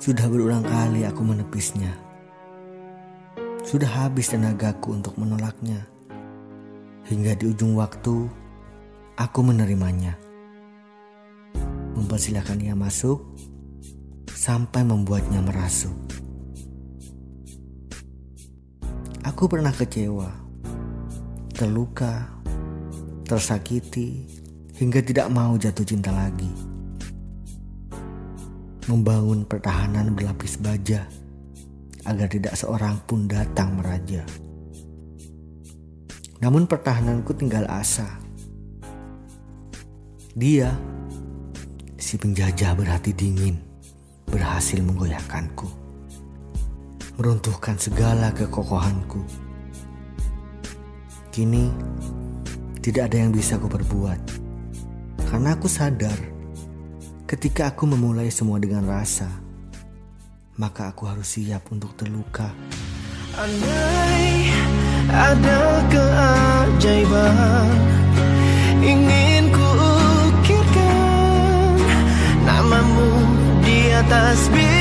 Sudah berulang kali aku menepisnya. Sudah habis tenagaku untuk menolaknya. Hingga di ujung waktu, aku menerimanya. Mempersilahkan ia masuk sampai membuatnya merasuk. Aku pernah kecewa, terluka, tersakiti, hingga tidak mau jatuh cinta lagi. Membangun pertahanan berlapis baja agar tidak seorang pun datang meraja. Namun pertahananku tinggal asa. Dia, si penjajah berhati dingin, berhasil menggoyahkanku. Meruntuhkan segala kekokohanku. Kini, tidak ada yang bisa aku perbuat. Karena aku sadar, ketika aku memulai semua dengan rasa, maka aku harus siap untuk terluka. Andai ada keajaiban ingin ku ukirkan namamu di atas bilik